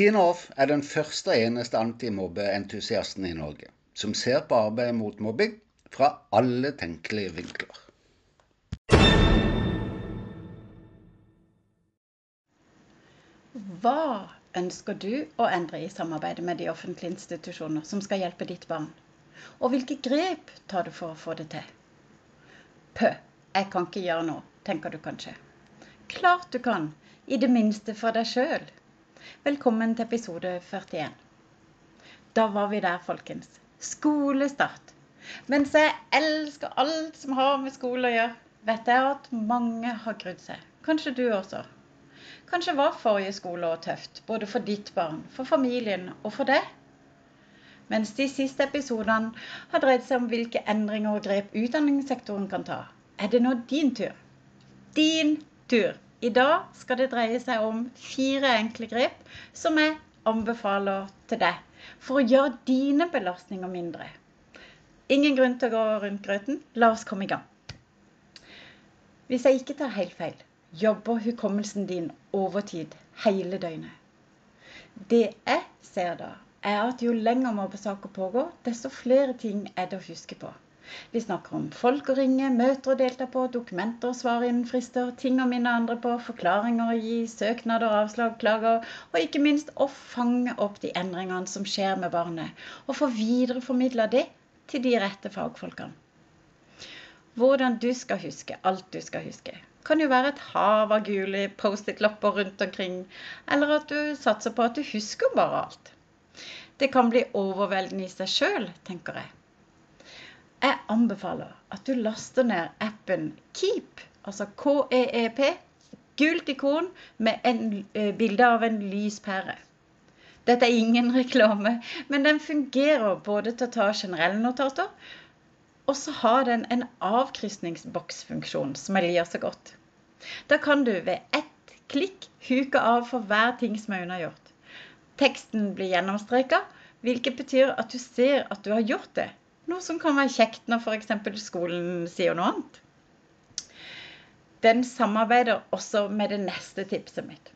Tina Off er den første og eneste antimobbeentusiasten i Norge som ser på arbeidet mot mobbing fra alle tenkelige vinkler. Hva ønsker du å endre i samarbeidet med de offentlige institusjoner som skal hjelpe ditt barn? Og hvilke grep tar du for å få det til? Pø, jeg kan ikke gjøre noe, tenker du kanskje. Klart du kan, i det minste for deg sjøl. Velkommen til episode 41. Da var vi der, folkens. Skolestart. Mens jeg elsker alt som har med skole å gjøre, vet jeg at mange har grudd seg. Kanskje du også. Kanskje var forrige skoleår tøft, både for ditt barn, for familien og for deg. Mens de siste episodene har dreid seg om hvilke endringer og grep utdanningssektoren kan ta, er det nå din tur. Din tur. I dag skal det dreie seg om fire enkle grep som jeg anbefaler til deg for å gjøre dine belastninger mindre. Ingen grunn til å gå rundt grøten. La oss komme i gang. Hvis jeg ikke tar helt feil, jobber hukommelsen din overtid hele døgnet. Det jeg ser da, er at jo lenger mobbesaker pågår, desto flere ting er det å huske på. Vi snakker om folk å ringe, møter å delta på, dokumenter å svare innen frister, ting å minne andre på, forklaringer å gi, søknader, avslag, klager, og ikke minst å fange opp de endringene som skjer med barnet, og få videreformidla det til de rette fagfolkene. Hvordan du skal huske alt du skal huske, kan jo være et hav av gule Post-It-lapper rundt omkring, eller at du satser på at du husker bare alt. Det kan bli overveldende i seg sjøl, tenker jeg. Jeg anbefaler at du laster ned appen Keep, altså K-E-E-P, gult ikon med en, uh, bilde av en lyspære. Dette er ingen reklame, men den fungerer både til å ta generelle notater og så har den en avkrysningsboksfunksjon som jeg liker så godt. Da kan du ved ett klikk huke av for hver ting som er unnagjort. Teksten blir gjennomstreka, hvilket betyr at du ser at du har gjort det. Noe som kan være kjekt når f.eks. skolen sier noe annet. Den samarbeider også med det neste tipset mitt.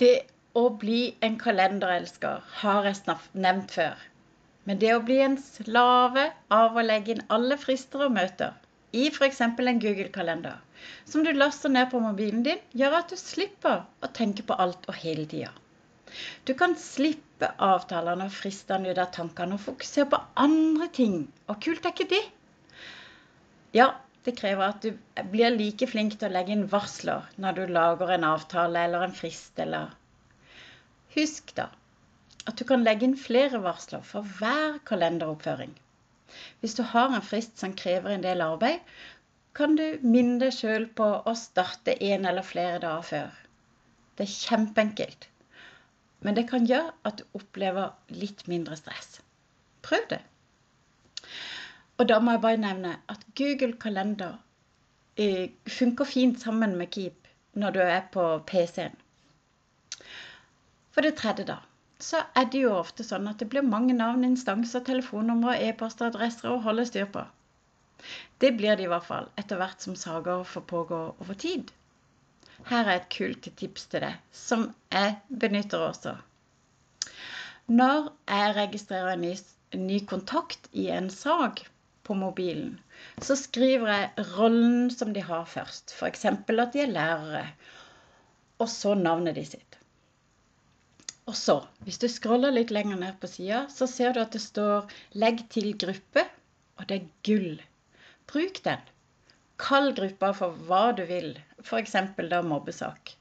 Det å bli en kalenderelsker har jeg nevnt før. Men det å bli en slave av å legge inn alle frister og møter i f.eks. en Google-kalender, som du laster ned på mobilen din, gjør at du slipper å tenke på alt og hele tida. Du kan slippe avtalene og fristene ut av tankene og fokusere på andre ting. Og kult er ikke det? Ja, det krever at du blir like flink til å legge inn varsler når du lager en avtale eller en frist eller Husk da at du kan legge inn flere varsler for hver kalenderoppføring. Hvis du har en frist som krever en del arbeid, kan du minne deg sjøl på å starte en eller flere dager før. Det er kjempeenkelt. Men det kan gjøre at du opplever litt mindre stress. Prøv det. Og da må jeg bare nevne at Google Kalender eh, funker fint sammen med Keep når du er på PC-en. For det tredje, da så er det jo ofte sånn at det blir mange navn, instanser, telefonnumre, e-poster, adresser å holde styr på. Det blir det i hvert fall etter hvert som saker får pågå over tid. Her er et kult tips til deg, som jeg benytter også. Når jeg registrerer en ny, ny kontakt i en sak på mobilen, så skriver jeg rollen som de har først. F.eks. at de er lærere. Og så navnet de sitt. Og så, hvis du scroller litt lenger ned på sida, så ser du at det står 'legg til gruppe', og det er gull. Bruk den. Kall gruppa for hva du vil, f.eks. da mobbesak.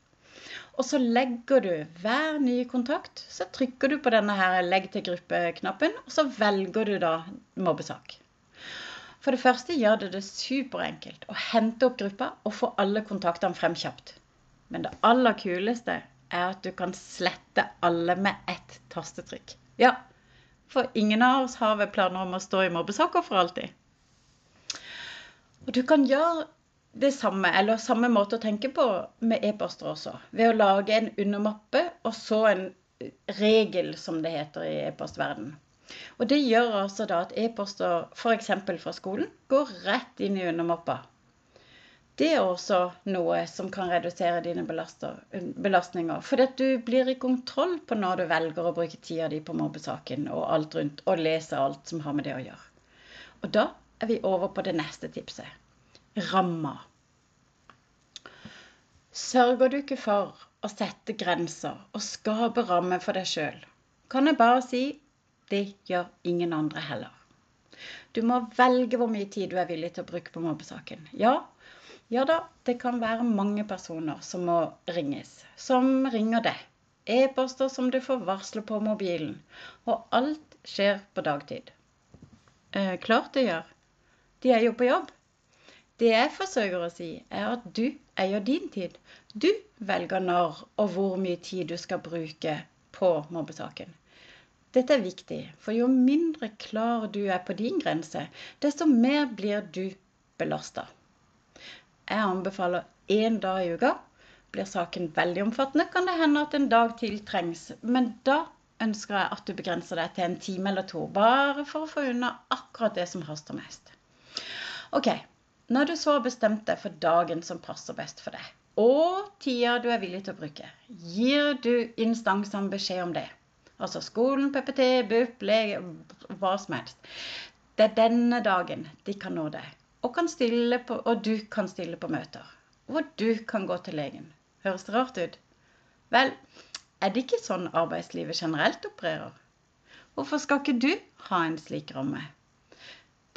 Og så legger du hver nye kontakt, så trykker du på denne her 'legg til gruppe'-knappen, og så velger du da mobbesak. For det første gjør det det superenkelt å hente opp gruppa og få alle kontaktene frem kjapt. Men det aller kuleste er at du kan slette alle med ett tastetrykk. Ja, for ingen av oss har vel planer om å stå i mobbesaker for alltid. Og du kan gjøre det samme, eller samme måte å tenke på med e-poster også. Ved å lage en undermappe og så en regel, som det heter i e-postverden. Og det gjør altså da at e-poster f.eks. fra skolen går rett inn i undermappa. Det er også noe som kan redusere dine belastninger. Fordi at du blir i kontroll på når du velger å bruke tida di på mobbesaken og alt rundt, og lese alt som har med det å gjøre. Og da er vi over på det neste tipset. Ramma. Sørger du ikke for å sette grenser og skape rammer for deg sjøl, kan jeg bare si det gjør ingen andre heller. Du må velge hvor mye tid du er villig til å bruke på mobbesaken. Ja, ja da, det kan være mange personer som må ringes. Som ringer deg. E-poster som du får varsler på mobilen. Og alt skjer på dagtid. Eh, klart det gjør. De er jo på jobb. Det jeg forsøker å si, er at du eier din tid. Du velger når og hvor mye tid du skal bruke på mobbesaken. Dette er viktig, for jo mindre klar du er på din grense, desto mer blir du belasta. Jeg anbefaler én dag i uka. Blir saken veldig omfattende, kan det hende at en dag til trengs. Men da ønsker jeg at du begrenser deg til en time eller to, bare for å få unna akkurat det som haster mest. Ok, når du så har bestemt deg for dagen som passer best for deg, og tida du er villig til å bruke, gir du instansene beskjed om det. Altså skolen, PPT, BUP, lege, hva som helst. Det er denne dagen de kan nå deg og, på, og du kan stille på møter. Hvor du kan gå til legen. Høres det rart ut? Vel, er det ikke sånn arbeidslivet generelt opererer? Hvorfor skal ikke du ha en slik ramme?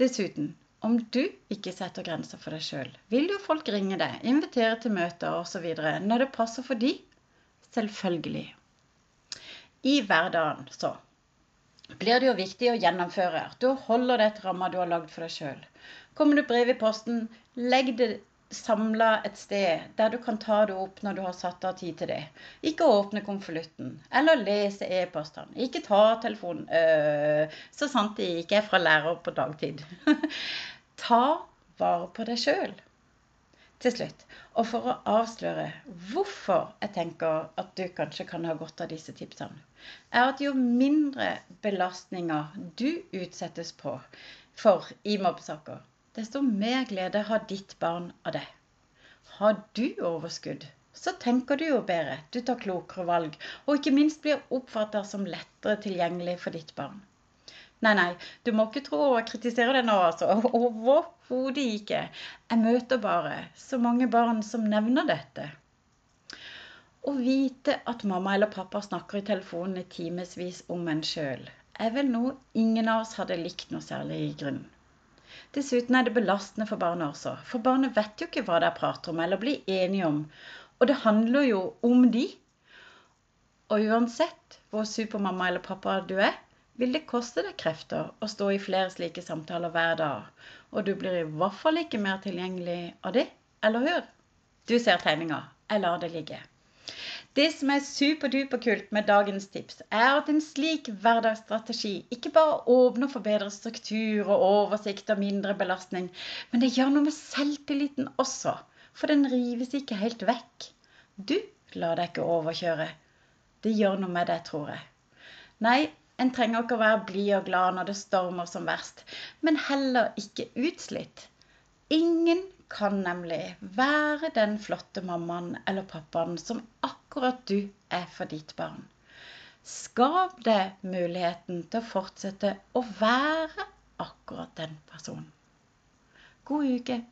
Dessuten, om du ikke setter grenser for deg sjøl, vil jo folk ringe deg, invitere til møter osv. når det passer for de. Selvfølgelig. I hverdagen, så, blir det jo viktig å gjennomføre. da du holder det til ramma du har lagd for deg sjøl. Kommer det brev i posten, legg det samla et sted der du kan ta det opp når du har satt av tid til det. Ikke åpne konvolutten eller lese e-postene. Ikke ta telefonen. Øh, så sant de ikke er fra lærer på dagtid. ta vare på deg sjøl. Til slutt, og for å avsløre hvorfor jeg tenker at du kanskje kan ha godt av disse tipsene, er at jo mindre belastninger du utsettes på for i mobbesaker, desto mer glede har ditt barn av det. Har du overskudd, så tenker du jo bedre, du tar klokere valg, og ikke minst blir oppfattet som lettere tilgjengelig for ditt barn. Nei, nei, du må ikke tro å kritisere det nå, altså. Overhodet ikke. Jeg møter bare så mange barn som nevner dette. Å vite at mamma eller pappa snakker i telefonen i timevis om en sjøl, er vel noe ingen av oss hadde likt noe særlig i grunnen. Dessuten er det belastende for barnet også. For barnet vet jo ikke hva de prater om eller blir enige om. Og det handler jo om de. Og uansett hvor supermamma eller pappa du er, vil det koste deg krefter å stå i flere slike samtaler hver dag. Og du blir i hvert fall ikke mer tilgjengelig av det. Eller hør, du ser tegninga. Jeg lar det ligge. Det som er superduperkult med dagens tips, er at en slik hverdagsstrategi ikke bare åpner for bedre struktur og oversikt og mindre belastning, men det gjør noe med selvtilliten også. For den rives ikke helt vekk. Du lar deg ikke overkjøre. Det gjør noe med deg, tror jeg. Nei, en trenger ikke å være blid og glad når det stormer som verst, men heller ikke utslitt. Ingen kan nemlig være den flotte mammaen eller pappaen som akkurat du er for ditt barn. Skap deg muligheten til å fortsette å være akkurat den personen. God uke.